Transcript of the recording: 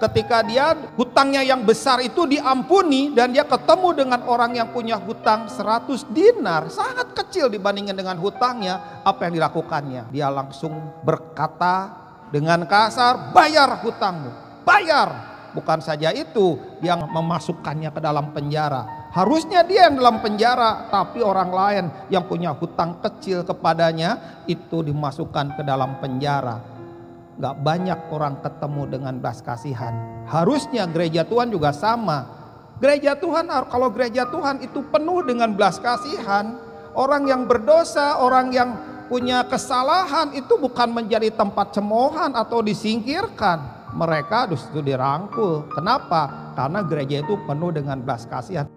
ketika dia hutangnya yang besar itu diampuni dan dia ketemu dengan orang yang punya hutang 100 dinar, sangat kecil dibandingkan dengan hutangnya, apa yang dilakukannya? Dia langsung berkata dengan kasar, bayar hutangmu, bayar. Bukan saja itu, dia memasukkannya ke dalam penjara. Harusnya dia yang dalam penjara, tapi orang lain yang punya hutang kecil kepadanya itu dimasukkan ke dalam penjara. Gak banyak orang ketemu dengan belas kasihan. Harusnya gereja Tuhan juga sama. Gereja Tuhan, kalau gereja Tuhan itu penuh dengan belas kasihan. Orang yang berdosa, orang yang punya kesalahan itu bukan menjadi tempat cemoohan atau disingkirkan mereka justru dirangkul. Kenapa? Karena gereja itu penuh dengan belas kasihan.